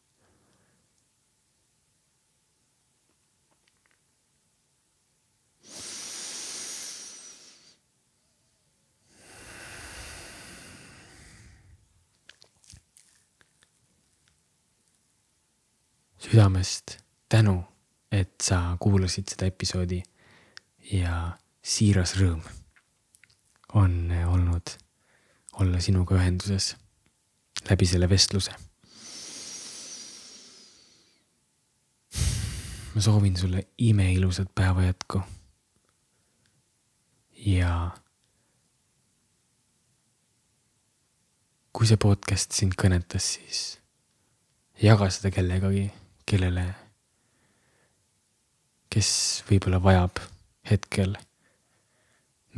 Südamest tänu, et sa kuulasid seda episoodi ja siiras rõõm on olnud olla sinuga ühenduses läbi selle vestluse. ma soovin sulle imeilusat päeva jätku. ja kui see podcast sind kõnetas, siis jaga seda kellegagi, kellele, kes võib-olla vajab hetkel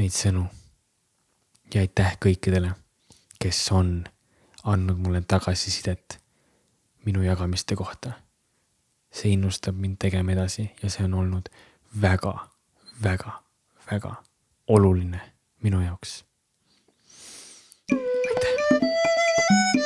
neid sõnu. ja aitäh kõikidele, kes on andnud mulle tagasisidet minu jagamiste kohta. see innustab mind tegema edasi ja see on olnud väga, väga, väga oluline minu jaoks. aitäh.